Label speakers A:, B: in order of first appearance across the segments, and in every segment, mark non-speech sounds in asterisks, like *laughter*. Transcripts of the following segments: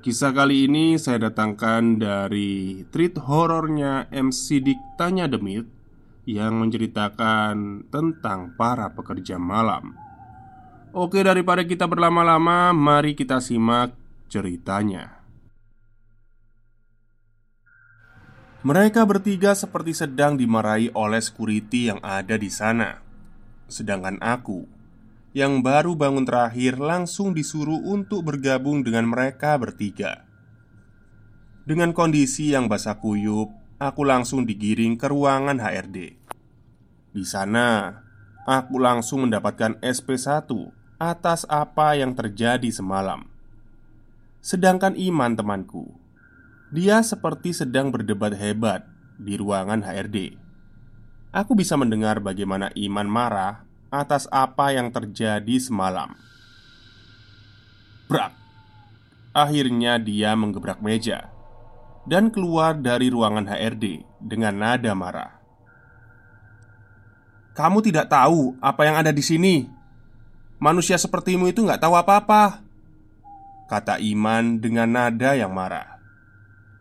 A: Kisah kali ini saya datangkan dari treat horornya MC Dik Tanya Demit Yang menceritakan tentang para pekerja malam. Oke daripada kita berlama-lama Mari kita simak ceritanya. Mereka bertiga seperti sedang dimarahi oleh security yang ada di sana. Sedangkan aku yang baru bangun terakhir langsung disuruh untuk bergabung dengan mereka bertiga. Dengan kondisi yang basah kuyup, aku langsung digiring ke ruangan HRD. Di sana, aku langsung mendapatkan SP1 atas apa yang terjadi semalam. Sedangkan Iman temanku, dia seperti sedang berdebat hebat di ruangan HRD. Aku bisa mendengar bagaimana Iman marah atas apa yang terjadi semalam. Brak! Akhirnya dia menggebrak meja dan keluar dari ruangan HRD dengan nada marah. Kamu tidak tahu apa yang ada di sini. Manusia sepertimu itu nggak tahu apa-apa. Kata Iman dengan nada yang marah.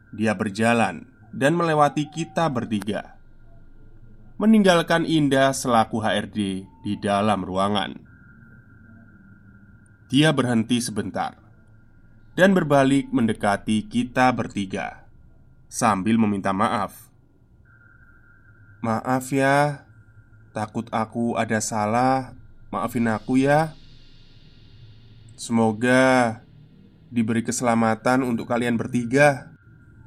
A: Dia berjalan dan melewati kita bertiga meninggalkan Indah selaku HRD di dalam ruangan. Dia berhenti sebentar dan berbalik mendekati kita bertiga sambil meminta maaf. "Maaf ya, takut aku ada salah. Maafin aku ya. Semoga diberi keselamatan untuk kalian bertiga."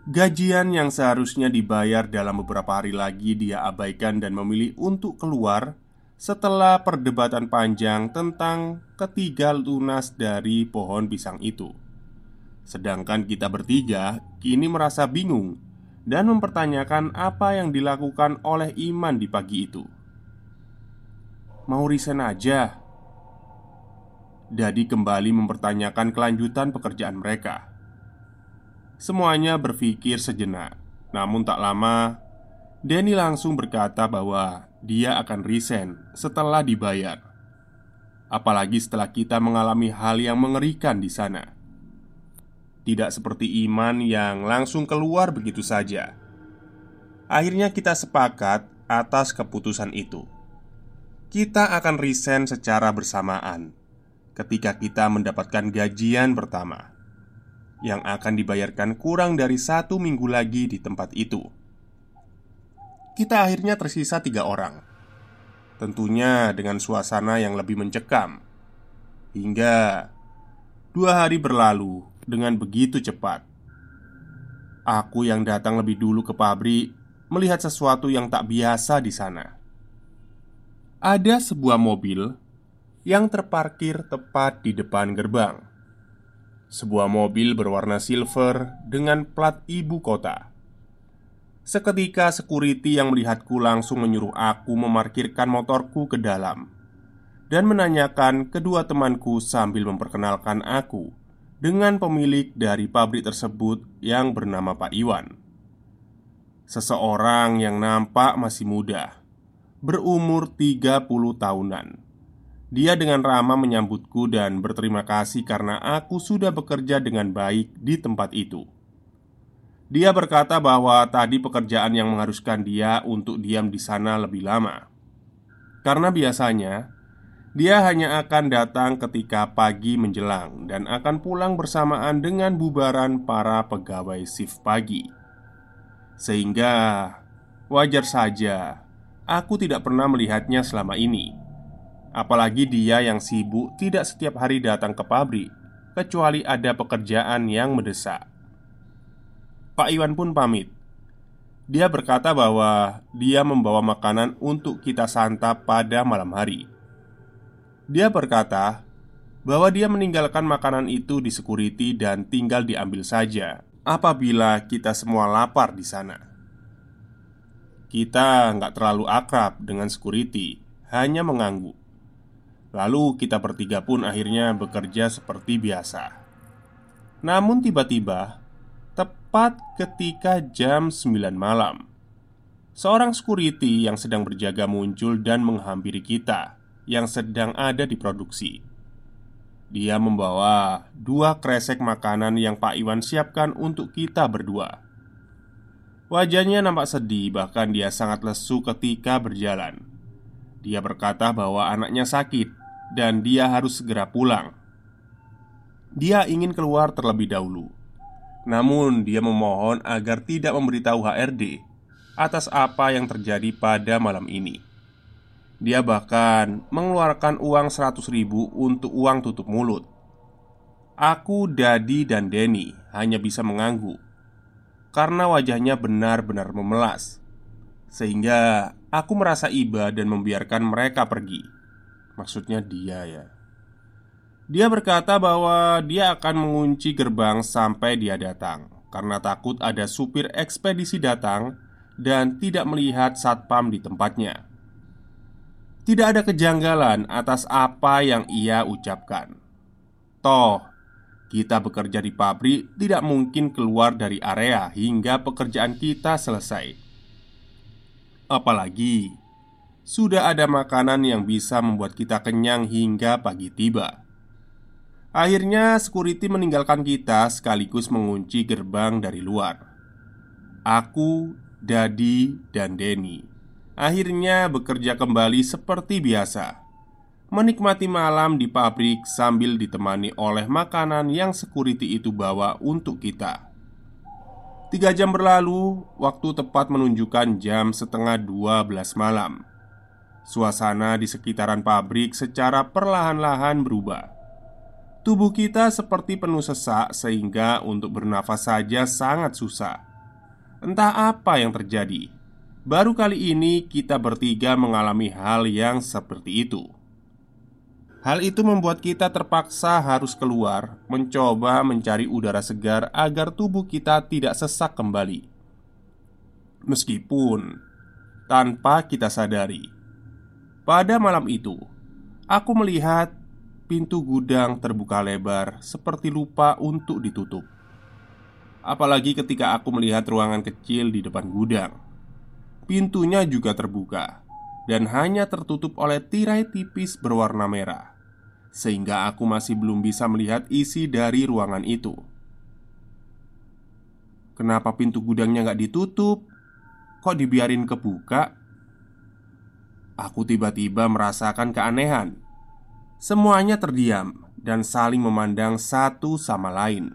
A: Gajian yang seharusnya dibayar dalam beberapa hari lagi dia abaikan dan memilih untuk keluar setelah perdebatan panjang tentang ketiga lunas dari pohon pisang itu. Sedangkan kita bertiga kini merasa bingung dan mempertanyakan apa yang dilakukan oleh Iman di pagi itu. Mau resign aja. Dadi kembali mempertanyakan kelanjutan pekerjaan mereka. Semuanya berpikir sejenak, namun tak lama Denny langsung berkata bahwa dia akan resign setelah dibayar. Apalagi setelah kita mengalami hal yang mengerikan di sana. Tidak seperti Iman yang langsung keluar begitu saja. Akhirnya kita sepakat atas keputusan itu. Kita akan resign secara bersamaan ketika kita mendapatkan gajian pertama yang akan dibayarkan kurang dari satu minggu lagi di tempat itu. Kita akhirnya tersisa tiga orang, tentunya dengan suasana yang lebih mencekam. Hingga dua hari berlalu dengan begitu cepat. Aku yang datang lebih dulu ke pabrik melihat sesuatu yang tak biasa di sana. Ada sebuah mobil yang terparkir tepat di depan gerbang. Sebuah mobil berwarna silver dengan plat ibu kota. Seketika security yang melihatku langsung menyuruh aku memarkirkan motorku ke dalam Dan menanyakan kedua temanku sambil memperkenalkan aku Dengan pemilik dari pabrik tersebut yang bernama Pak Iwan. Seseorang yang nampak masih muda Berumur 30 tahunan Dia dengan ramah menyambutku dan berterima kasih karena aku sudah bekerja dengan baik di tempat itu dia berkata bahwa tadi pekerjaan yang mengharuskan dia untuk diam di sana lebih lama. Karena biasanya dia hanya akan datang ketika pagi menjelang dan akan pulang bersamaan dengan bubaran para pegawai shift pagi. Sehingga wajar saja aku tidak pernah melihatnya selama ini. Apalagi dia yang sibuk tidak setiap hari datang ke pabrik kecuali ada pekerjaan yang mendesak. Pak Iwan pun pamit. Dia berkata bahwa dia membawa makanan untuk kita santap pada malam hari. Dia berkata bahwa dia meninggalkan makanan itu di security dan tinggal diambil saja apabila kita semua lapar di sana. Kita nggak terlalu akrab dengan security, hanya mengangguk. Lalu kita bertiga pun akhirnya bekerja seperti biasa. Namun tiba-tiba tepat ketika jam 9 malam Seorang security yang sedang berjaga muncul dan menghampiri kita Yang sedang ada di produksi. Dia membawa dua kresek makanan yang Pak Iwan siapkan untuk kita berdua. Wajahnya nampak sedih bahkan dia sangat lesu ketika berjalan. Dia berkata bahwa anaknya sakit dan dia harus segera pulang Dia ingin keluar terlebih dahulu namun dia memohon agar tidak memberitahu HRD atas apa yang terjadi pada malam ini. Dia bahkan mengeluarkan uang 100 ribu untuk uang tutup mulut. Aku, Dadi, dan Denny hanya bisa mengangguk karena wajahnya benar-benar memelas, sehingga aku merasa iba dan membiarkan mereka pergi. Maksudnya, dia ya. Dia berkata bahwa dia akan mengunci gerbang sampai dia datang karena takut ada supir ekspedisi datang dan tidak melihat satpam di tempatnya. Tidak ada kejanggalan atas apa yang ia ucapkan. Toh, kita bekerja di pabrik tidak mungkin keluar dari area hingga pekerjaan kita selesai. Apalagi sudah ada makanan yang bisa membuat kita kenyang hingga pagi tiba. Akhirnya, security meninggalkan kita sekaligus mengunci gerbang dari luar. Aku, Dadi, dan Denny akhirnya bekerja kembali seperti biasa, menikmati malam di pabrik sambil ditemani oleh makanan yang security itu bawa untuk kita. Tiga jam berlalu, waktu tepat menunjukkan jam setengah dua belas malam. Suasana di sekitaran pabrik secara perlahan-lahan berubah Tubuh kita seperti penuh sesak, sehingga untuk bernafas saja sangat susah. Entah apa yang terjadi, baru kali ini kita bertiga mengalami hal yang seperti itu. Hal itu membuat kita terpaksa harus keluar, mencoba mencari udara segar agar tubuh kita tidak sesak kembali. Meskipun tanpa kita sadari, pada malam itu aku melihat pintu gudang terbuka lebar, seperti lupa untuk ditutup. Apalagi ketika aku melihat ruangan kecil di depan gudang, pintunya juga terbuka dan hanya tertutup oleh tirai tipis berwarna merah, sehingga aku masih belum bisa melihat isi dari ruangan itu. Kenapa pintu gudangnya nggak ditutup? Kok dibiarin kebuka? Aku tiba-tiba merasakan keanehan Semuanya terdiam dan saling memandang satu sama lain.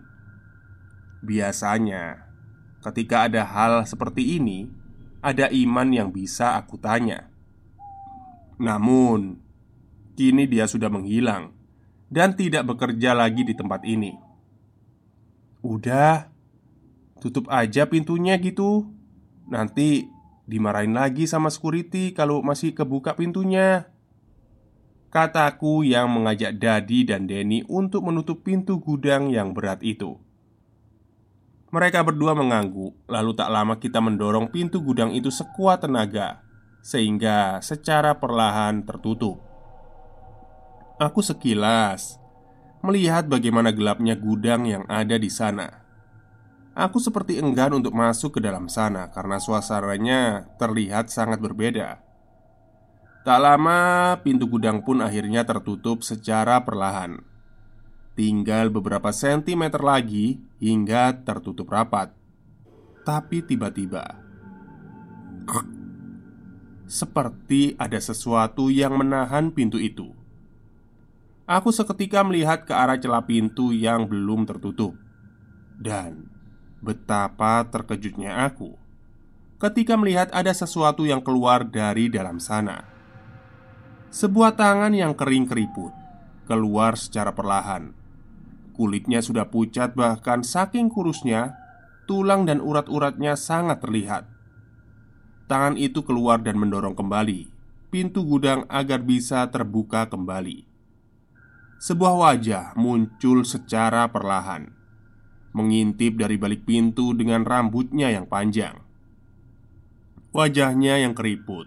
A: Biasanya, ketika ada hal seperti ini, ada iman yang bisa aku tanya. Namun, kini dia sudah menghilang dan tidak bekerja lagi di tempat ini. Udah, tutup aja pintunya gitu. Nanti dimarahin lagi sama security kalau masih kebuka pintunya. Kataku yang mengajak Dadi dan Denny untuk menutup pintu gudang yang berat itu Mereka berdua mengangguk, lalu tak lama kita mendorong pintu gudang itu sekuat tenaga, sehingga secara perlahan tertutup. Aku sekilas melihat bagaimana gelapnya gudang yang ada di sana. Aku seperti enggan untuk masuk ke dalam sana karena suasananya terlihat sangat berbeda. Tak lama, pintu gudang pun akhirnya tertutup secara perlahan. Tinggal beberapa sentimeter lagi hingga tertutup rapat. Tapi tiba-tiba, seperti ada sesuatu yang menahan pintu itu. Aku seketika melihat ke arah celah pintu yang belum tertutup, dan betapa terkejutnya aku ketika melihat ada sesuatu yang keluar dari dalam sana. Sebuah tangan yang kering keriput keluar secara perlahan Kulitnya sudah pucat, bahkan saking kurusnya, tulang dan urat-uratnya sangat terlihat. Tangan itu keluar dan mendorong kembali pintu gudang agar bisa terbuka kembali. Sebuah wajah muncul secara perlahan, mengintip dari balik pintu dengan rambutnya yang panjang. Wajahnya yang keriput,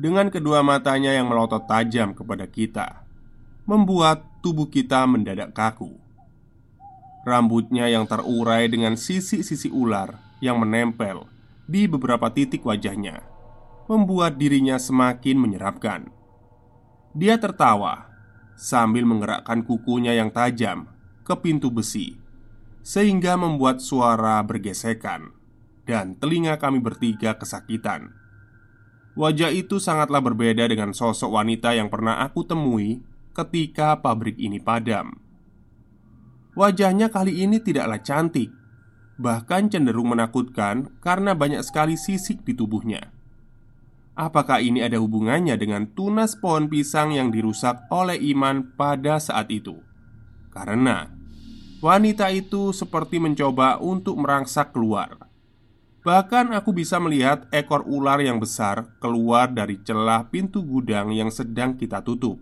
A: dengan kedua matanya yang melotot tajam kepada kita, membuat tubuh kita mendadak kaku. Rambutnya yang terurai dengan sisi-sisi ular yang menempel di beberapa titik wajahnya Membuat dirinya semakin menyeramkan Dia tertawa sambil menggerakkan kukunya yang tajam ke pintu besi Sehingga membuat suara bergesekan Dan telinga kami bertiga kesakitan Wajah itu sangatlah berbeda dengan sosok wanita yang pernah aku temui ketika pabrik ini padam. Wajahnya kali ini tidaklah cantik, bahkan cenderung menakutkan karena banyak sekali sisik di tubuhnya. Apakah ini ada hubungannya dengan tunas pohon pisang yang dirusak oleh Iman pada saat itu? Karena wanita itu seperti mencoba untuk merangsak keluar. Bahkan aku bisa melihat ekor ular yang besar keluar dari celah pintu gudang yang sedang kita tutup.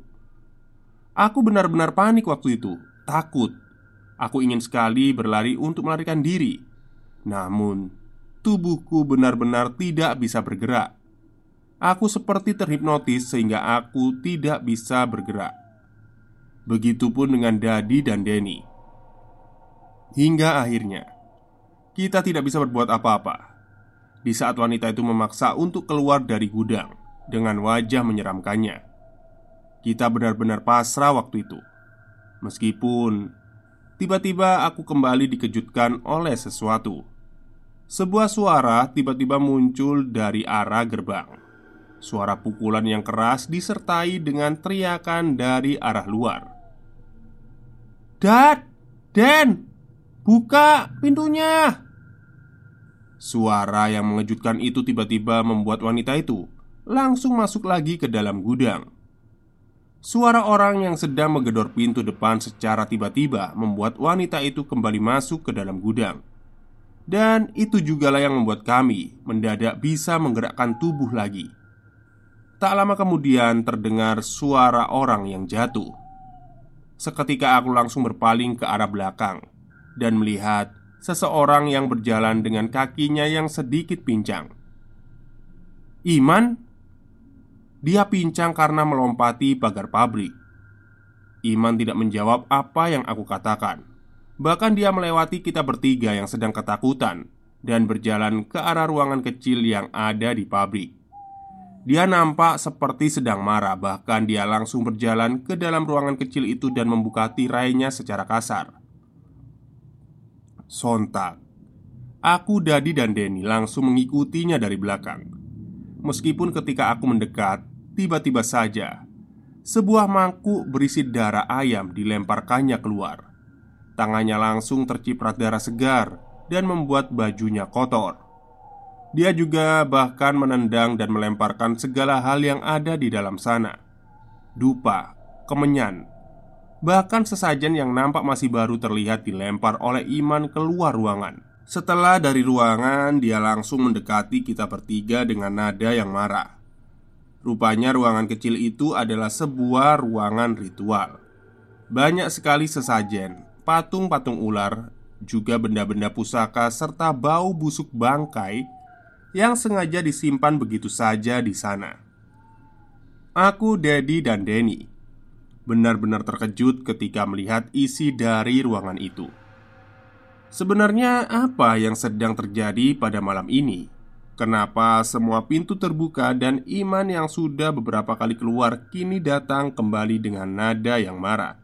A: Aku benar-benar panik waktu itu, takut Aku ingin sekali berlari untuk melarikan diri, namun tubuhku benar-benar tidak bisa bergerak. Aku seperti terhipnotis sehingga aku tidak bisa bergerak. Begitupun dengan Dadi dan Denny. Hingga akhirnya kita tidak bisa berbuat apa-apa. Di saat wanita itu memaksa untuk keluar dari gudang dengan wajah menyeramkannya, kita benar-benar pasrah waktu itu. Meskipun Tiba-tiba aku kembali dikejutkan oleh sesuatu. Sebuah suara tiba-tiba muncul dari arah gerbang. Suara pukulan yang keras disertai dengan teriakan dari arah luar. "Dad, Den, buka pintunya!" Suara yang mengejutkan itu tiba-tiba membuat wanita itu langsung masuk lagi ke dalam gudang. Suara orang yang sedang menggedor pintu depan secara tiba-tiba membuat wanita itu kembali masuk ke dalam gudang. Dan itu jugalah yang membuat kami mendadak bisa menggerakkan tubuh lagi. Tak lama kemudian terdengar suara orang yang jatuh. Seketika aku langsung berpaling ke arah belakang dan melihat seseorang yang berjalan dengan kakinya yang sedikit pincang. Iman dia pincang karena melompati pagar pabrik. Iman tidak menjawab apa yang aku katakan. Bahkan dia melewati kita bertiga yang sedang ketakutan dan berjalan ke arah ruangan kecil yang ada di pabrik. Dia nampak seperti sedang marah, bahkan dia langsung berjalan ke dalam ruangan kecil itu dan membuka tirainya secara kasar. Sontak, aku, Dadi, dan Denny langsung mengikutinya dari belakang. Meskipun ketika aku mendekat, Tiba-tiba saja, sebuah mangkuk berisi darah ayam dilemparkannya keluar. Tangannya langsung terciprat darah segar dan membuat bajunya kotor. Dia juga bahkan menendang dan melemparkan segala hal yang ada di dalam sana. Dupa, kemenyan, bahkan sesajen yang nampak masih baru terlihat dilempar oleh Iman keluar ruangan. Setelah dari ruangan, dia langsung mendekati kita bertiga dengan nada yang marah. Rupanya ruangan kecil itu adalah sebuah ruangan ritual Banyak sekali sesajen, patung-patung ular, juga benda-benda pusaka serta bau busuk bangkai yang sengaja disimpan begitu saja di sana. Aku, Dedi, dan Denny benar-benar terkejut ketika melihat isi dari ruangan itu. Sebenarnya, apa yang sedang terjadi pada malam ini? Kenapa semua pintu terbuka dan Iman yang sudah beberapa kali keluar kini datang kembali dengan nada yang marah?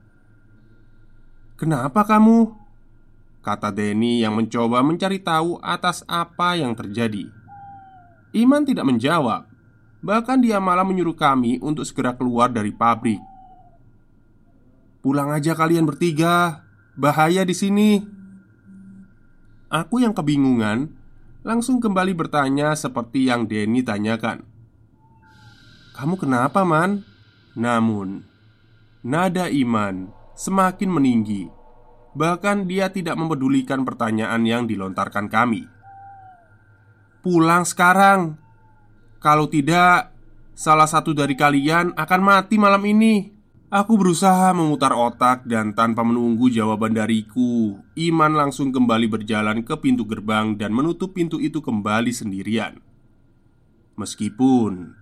A: "Kenapa kamu?" kata Denny yang mencoba mencari tahu atas apa yang terjadi. Iman tidak menjawab, bahkan dia malah menyuruh kami untuk segera keluar dari pabrik. Pulang aja kalian bertiga, bahaya di sini. Aku yang kebingungan langsung kembali bertanya seperti yang Denny tanyakan. "Kamu kenapa, Man?" Namun, nada Iman semakin meninggi. Bahkan dia tidak mempedulikan pertanyaan yang dilontarkan kami. "Pulang sekarang. Kalau tidak, salah satu dari kalian akan mati malam ini." Aku berusaha memutar otak dan tanpa menunggu jawaban dariku Iman langsung kembali berjalan ke pintu gerbang dan menutup pintu itu kembali sendirian. Meskipun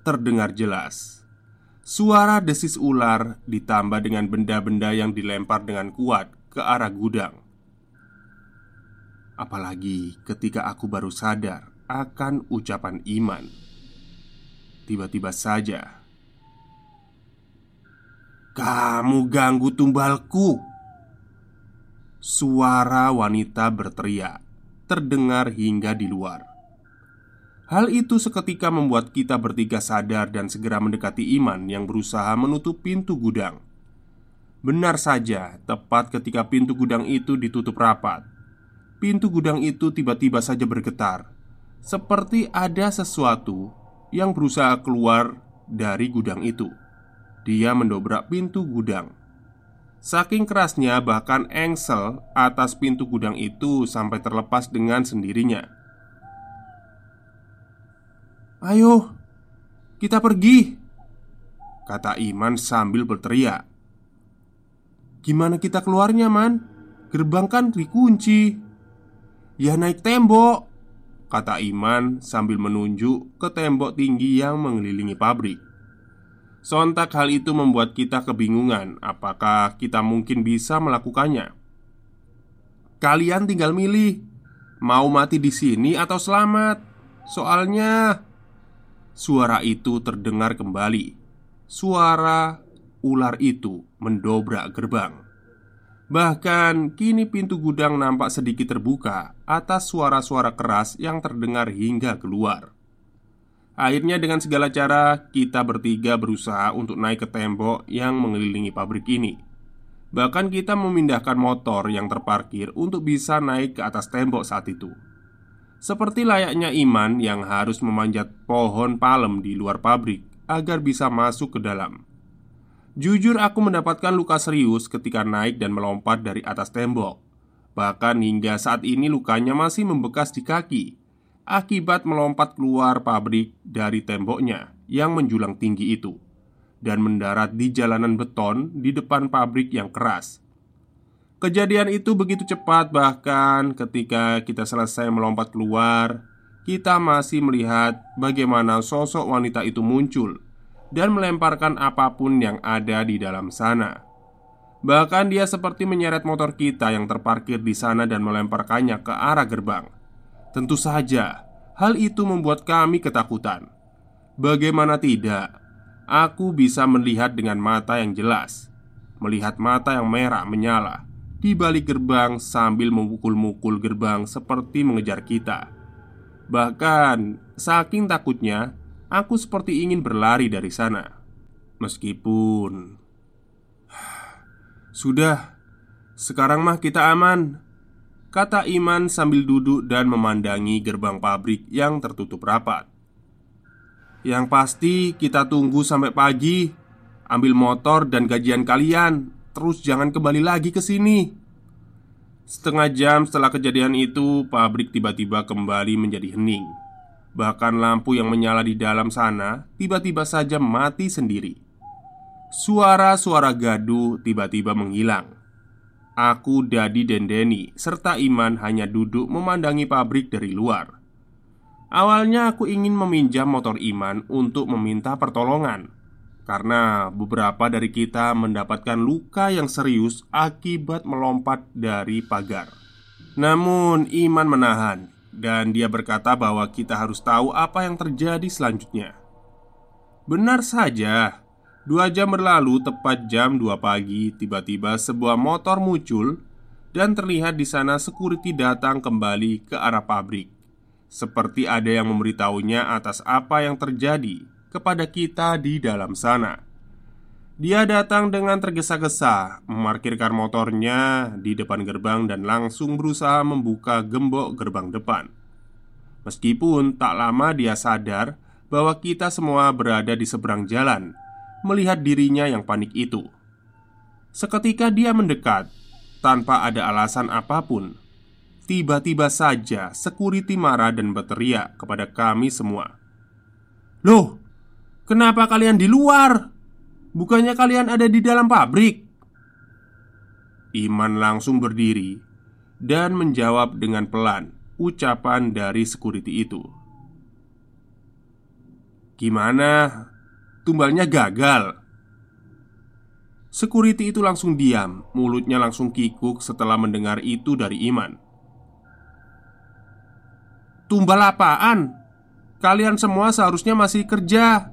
A: terdengar jelas Suara desis ular ditambah dengan benda-benda yang dilempar dengan kuat ke arah gudang. Apalagi ketika aku baru sadar akan ucapan Iman. Tiba-tiba saja kamu ganggu tumbalku Suara wanita berteriak Terdengar hingga di luar Hal itu seketika membuat kita bertiga sadar dan segera mendekati Iman yang berusaha menutup pintu gudang. Benar saja, tepat ketika pintu gudang itu ditutup rapat, pintu gudang itu tiba-tiba saja bergetar, seperti ada sesuatu yang berusaha keluar dari gudang itu. Dia mendobrak pintu gudang. Saking kerasnya, bahkan engsel atas pintu gudang itu sampai terlepas dengan sendirinya. "Ayo, kita pergi!" kata Iman sambil berteriak. "Gimana kita keluarnya, Man? Gerbang kan dikunci." "Ya naik tembok," kata Iman sambil menunjuk ke tembok tinggi yang mengelilingi pabrik. Sontak hal itu membuat kita kebingungan apakah kita mungkin bisa melakukannya. Kalian tinggal milih mau mati di sini atau selamat. Soalnya suara itu terdengar kembali. Suara ular itu mendobrak gerbang. Bahkan kini pintu gudang nampak sedikit terbuka atas suara-suara keras yang terdengar hingga keluar. Akhirnya dengan segala cara kita bertiga berusaha untuk naik ke tembok yang mengelilingi pabrik ini. Bahkan kita memindahkan motor yang terparkir untuk bisa naik ke atas tembok saat itu. Seperti layaknya Iman yang harus memanjat pohon palem di luar pabrik agar bisa masuk ke dalam. Jujur aku mendapatkan luka serius ketika naik dan melompat dari atas tembok. Bahkan hingga saat ini lukanya masih membekas di kaki akibat melompat keluar pabrik dari temboknya yang menjulang tinggi itu dan mendarat di jalanan beton di depan pabrik yang keras. Kejadian itu begitu cepat, bahkan ketika kita selesai melompat keluar, kita masih melihat bagaimana sosok wanita itu muncul dan melemparkan apa pun yang ada di dalam sana. Bahkan dia seperti menyeret motor kita yang terparkir di sana dan melemparkannya ke arah gerbang. Tentu saja, hal itu membuat kami ketakutan. Bagaimana tidak, aku bisa melihat dengan mata yang jelas, melihat mata yang merah menyala di balik gerbang sambil memukul-mukul gerbang seperti mengejar kita. Bahkan, saking takutnya, aku seperti ingin berlari dari sana. Meskipun *sighs* sudah, sekarang mah kita aman. Kata Iman sambil duduk dan memandangi gerbang pabrik yang tertutup rapat. Yang pasti kita tunggu sampai pagi. Ambil motor dan gajian kalian. Terus jangan kembali lagi ke sini. Setengah jam setelah kejadian itu Pabrik tiba-tiba kembali menjadi hening. Bahkan lampu yang menyala di dalam sana Tiba-tiba saja mati sendiri. Suara-suara gaduh tiba-tiba menghilang Aku, Dadi, dan Denny serta Iman hanya duduk memandangi pabrik dari luar. Awalnya aku ingin meminjam motor Iman untuk meminta pertolongan Karena beberapa dari kita mendapatkan luka yang serius akibat melompat dari pagar Namun Iman menahan Dan dia berkata bahwa kita harus tahu apa yang terjadi selanjutnya Benar saja Dua jam berlalu tepat jam 2 pagi Tiba-tiba sebuah motor muncul Dan terlihat di sana security datang kembali ke arah pabrik seperti ada yang memberitahunya atas apa yang terjadi kepada kita di dalam sana. Dia datang dengan tergesa-gesa, memarkirkan motornya di depan gerbang dan langsung berusaha membuka gembok gerbang depan. Meskipun tak lama dia sadar bahwa kita semua berada di seberang jalan, melihat dirinya yang panik itu. Seketika dia mendekat tanpa ada alasan apa pun Tiba-tiba saja security marah dan berteriak kepada kami semua Loh, kenapa kalian di luar? Bukannya kalian ada di dalam pabrik? Iman langsung berdiri dan menjawab dengan pelan ucapan dari security itu Gimana? Tumbalnya gagal. Security itu langsung diam, mulutnya langsung kikuk setelah mendengar itu dari Iman. Tumbal apaan? Kalian semua seharusnya masih kerja.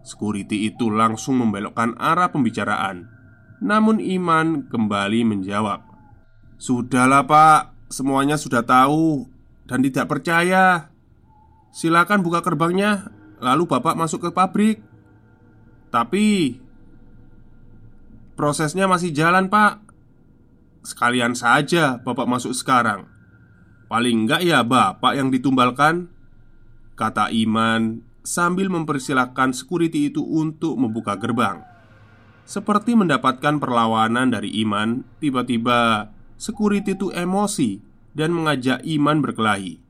A: Security itu langsung membelokkan arah pembicaraan. Namun Iman kembali menjawab Sudahlah pak, semuanya sudah tahu Dan tidak percaya. Silakan buka gerbangnya Lalu bapak masuk ke pabrik. Tapi Prosesnya masih jalan pak. Sekalian saja bapak masuk sekarang. Paling enggak ya bapak yang ditumbalkan. Kata Iman sambil mempersilahkan security itu untuk membuka gerbang. Seperti mendapatkan perlawanan dari Iman Tiba-tiba security itu emosi dan mengajak Iman berkelahi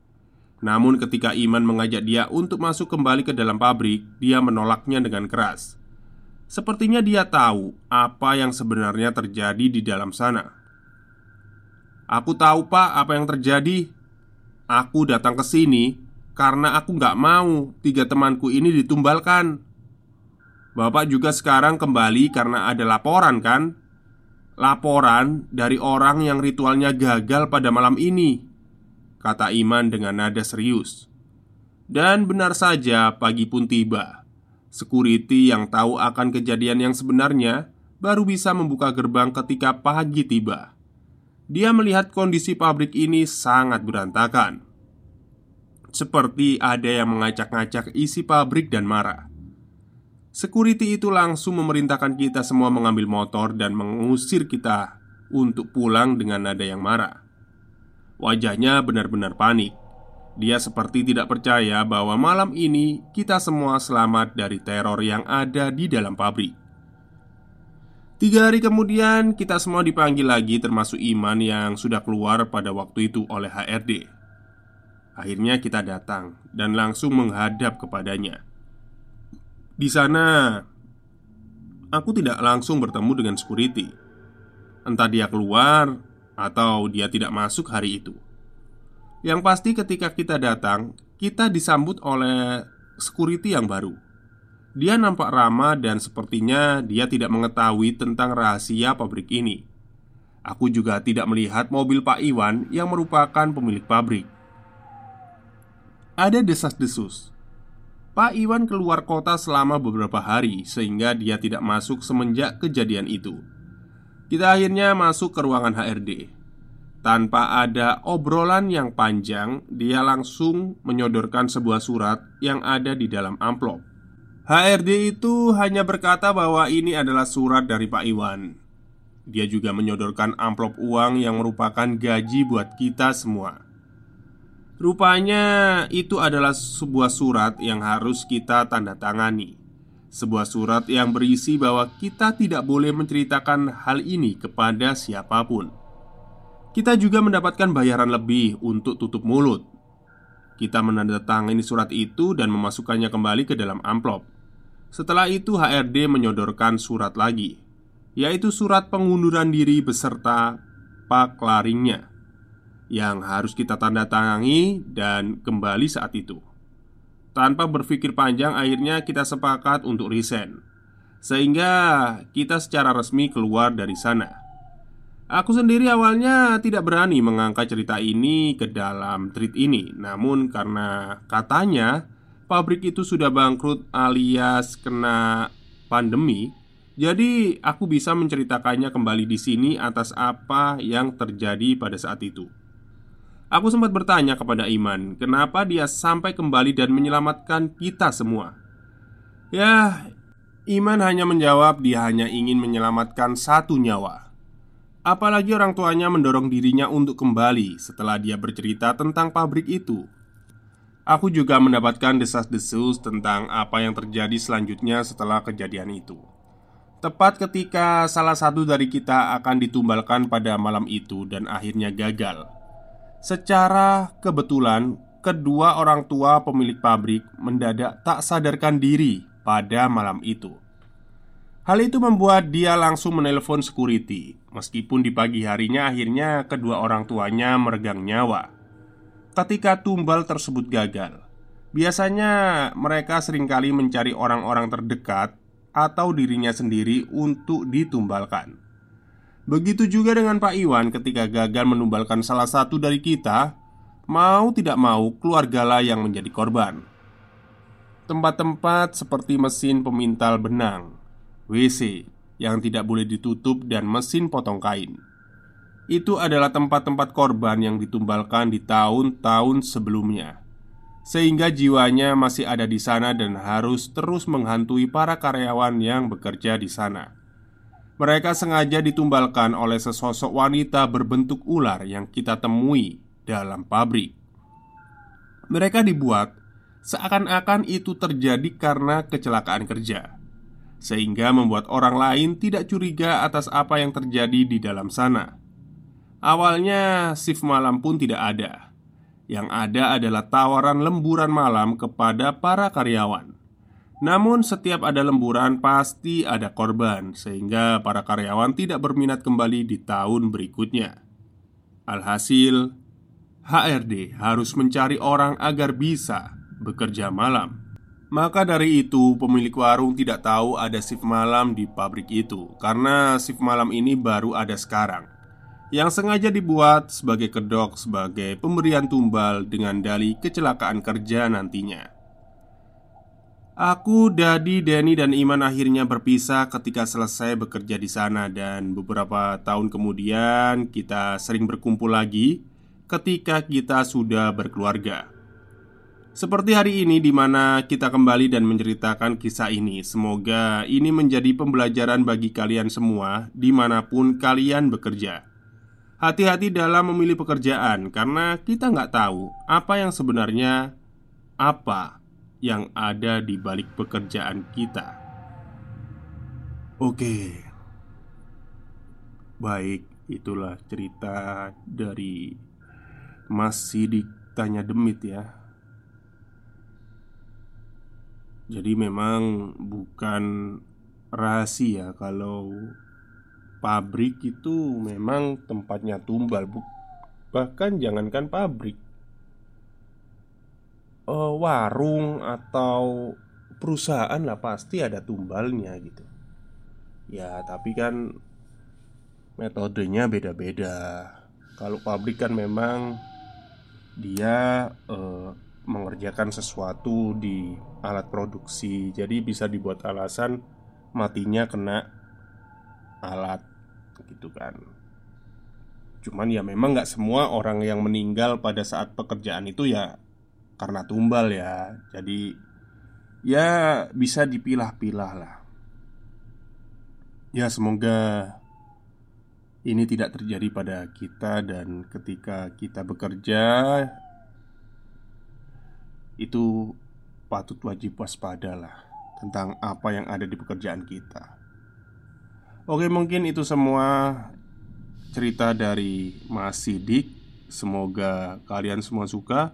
A: Namun ketika Iman mengajak dia untuk masuk kembali ke dalam pabrik Dia menolaknya dengan keras. Sepertinya dia tahu apa yang sebenarnya terjadi di dalam sana. Aku tahu pak apa yang terjadi. Aku datang ke sini karena aku nggak mau tiga temanku ini ditumbalkan. Bapak juga sekarang kembali karena ada laporan kan? Laporan dari orang yang ritualnya gagal pada malam ini Kata Iman dengan nada serius. Dan benar saja pagi pun tiba. Security yang tahu akan kejadian yang sebenarnya Baru bisa membuka gerbang ketika pagi tiba. Dia melihat kondisi pabrik ini sangat berantakan. Seperti ada yang mengacak-ngacak isi pabrik dan marah Security itu langsung memerintahkan kita semua mengambil motor dan mengusir kita untuk pulang dengan nada yang marah Wajahnya benar-benar panik. Dia seperti tidak percaya bahwa malam ini kita semua selamat dari teror yang ada di dalam pabrik. Tiga hari kemudian kita semua dipanggil lagi termasuk Iman yang sudah keluar pada waktu itu oleh HRD Akhirnya kita datang dan langsung menghadap kepadanya. Di sana Aku tidak langsung bertemu dengan security. Entah dia keluar atau dia tidak masuk hari itu Yang pasti ketika kita datang Kita disambut oleh security yang baru dia nampak ramah dan sepertinya dia tidak mengetahui tentang rahasia pabrik ini. Aku juga tidak melihat mobil Pak Iwan yang merupakan pemilik pabrik. Ada desas-desus. Pak Iwan keluar kota selama beberapa hari sehingga dia tidak masuk semenjak kejadian itu. Kita akhirnya masuk ke ruangan HRD. Tanpa ada obrolan yang panjang, dia langsung menyodorkan sebuah surat yang ada di dalam amplop. HRD itu hanya berkata bahwa ini adalah surat dari Pak Iwan. Dia juga menyodorkan amplop uang yang merupakan gaji buat kita semua. Rupanya itu adalah sebuah surat yang harus kita tanda tangani. Sebuah surat yang berisi bahwa kita tidak boleh menceritakan hal ini kepada siapa pun. Kita juga mendapatkan bayaran lebih untuk tutup mulut. Kita menandatangani surat itu dan memasukkannya kembali ke dalam amplop. Setelah itu HRD menyodorkan surat lagi yaitu surat pengunduran diri beserta paklaringnya yang harus kita tanda tangani dan kembali saat itu. Tanpa berpikir panjang, akhirnya kita sepakat untuk resign, sehingga kita secara resmi keluar dari sana. Aku sendiri awalnya tidak berani mengangkat cerita ini ke dalam tweet ini, namun karena katanya pabrik itu sudah bangkrut alias kena pandemi, jadi aku bisa menceritakannya kembali di sini atas apa yang terjadi pada saat itu. Aku sempat bertanya kepada Iman, kenapa dia sampai kembali dan menyelamatkan kita semua. Ya, Iman hanya menjawab dia hanya ingin menyelamatkan satu nyawa. Apalagi orang tuanya mendorong dirinya untuk kembali setelah dia bercerita tentang pabrik itu. Aku juga mendapatkan desas-desus tentang apa yang terjadi selanjutnya setelah kejadian itu. Tepat ketika salah satu dari kita akan ditumbalkan pada malam itu dan akhirnya gagal. Secara kebetulan, kedua orang tua pemilik pabrik mendadak tak sadarkan diri pada malam itu. Hal itu membuat dia langsung menelpon security, meskipun di pagi harinya akhirnya kedua orang tuanya meregang nyawa. Ketika tumbal tersebut gagal, biasanya mereka sering kali mencari orang-orang terdekat atau dirinya sendiri untuk ditumbalkan. Begitu juga dengan Pak Iwan ketika gagal menumbalkan salah satu dari kita, mau tidak mau keluargalah yang menjadi korban. Tempat-tempat seperti mesin pemintal benang, WC yang tidak boleh ditutup dan mesin potong kain. Itu adalah tempat-tempat korban yang ditumbalkan di tahun-tahun sebelumnya sehingga jiwanya masih ada di sana dan harus terus menghantui para karyawan yang bekerja di sana. Mereka sengaja ditumbalkan oleh sesosok wanita berbentuk ular yang kita temui dalam pabrik. Mereka dibuat seakan-akan itu terjadi karena kecelakaan kerja, sehingga membuat orang lain tidak curiga atas apa yang terjadi di dalam sana. Awalnya, shift malam pun tidak ada yang ada adalah tawaran lemburan malam kepada para karyawan. Namun, setiap ada lemburan pasti ada korban, sehingga para karyawan tidak berminat kembali di tahun berikutnya. Alhasil, HRD harus mencari orang agar bisa bekerja malam. Maka dari itu, pemilik warung tidak tahu ada shift malam di pabrik itu karena shift malam ini baru ada sekarang yang sengaja dibuat sebagai kedok sebagai pemberian tumbal dengan dali kecelakaan kerja nantinya. Aku, Dadi, Denny, dan Iman akhirnya berpisah ketika selesai bekerja di sana. Dan beberapa tahun kemudian kita sering berkumpul lagi ketika kita sudah berkeluarga. Seperti hari ini di mana kita kembali dan menceritakan kisah ini. Semoga ini menjadi pembelajaran bagi kalian semua di mana pun kalian bekerja. Hati-hati dalam memilih pekerjaan karena kita nggak tahu apa yang sebenarnya apa yang ada di balik pekerjaan kita. Oke, baik, itulah cerita dari Mas Sidik Tanya Demit ya. Jadi memang bukan rahasia kalau pabrik itu memang tempatnya tumbal bahkan jangankan pabrik uh, warung atau perusahaan lah pasti ada tumbalnya gitu. Ya tapi kan metodenya beda-beda. Kalau pabrik kan memang dia uh, mengerjakan sesuatu di alat produksi. Jadi bisa dibuat alasan matinya kena alat gitu kan. Cuman ya memang nggak semua orang yang meninggal pada saat pekerjaan itu ya karena tumbal ya. Jadi ya bisa dipilah-pilah lah. Ya semoga ini tidak terjadi pada kita dan ketika kita bekerja Itu patut wajib waspada lah Tentang apa yang ada di pekerjaan kita. Oke mungkin itu semua cerita dari Mas Sidik. Semoga kalian semua suka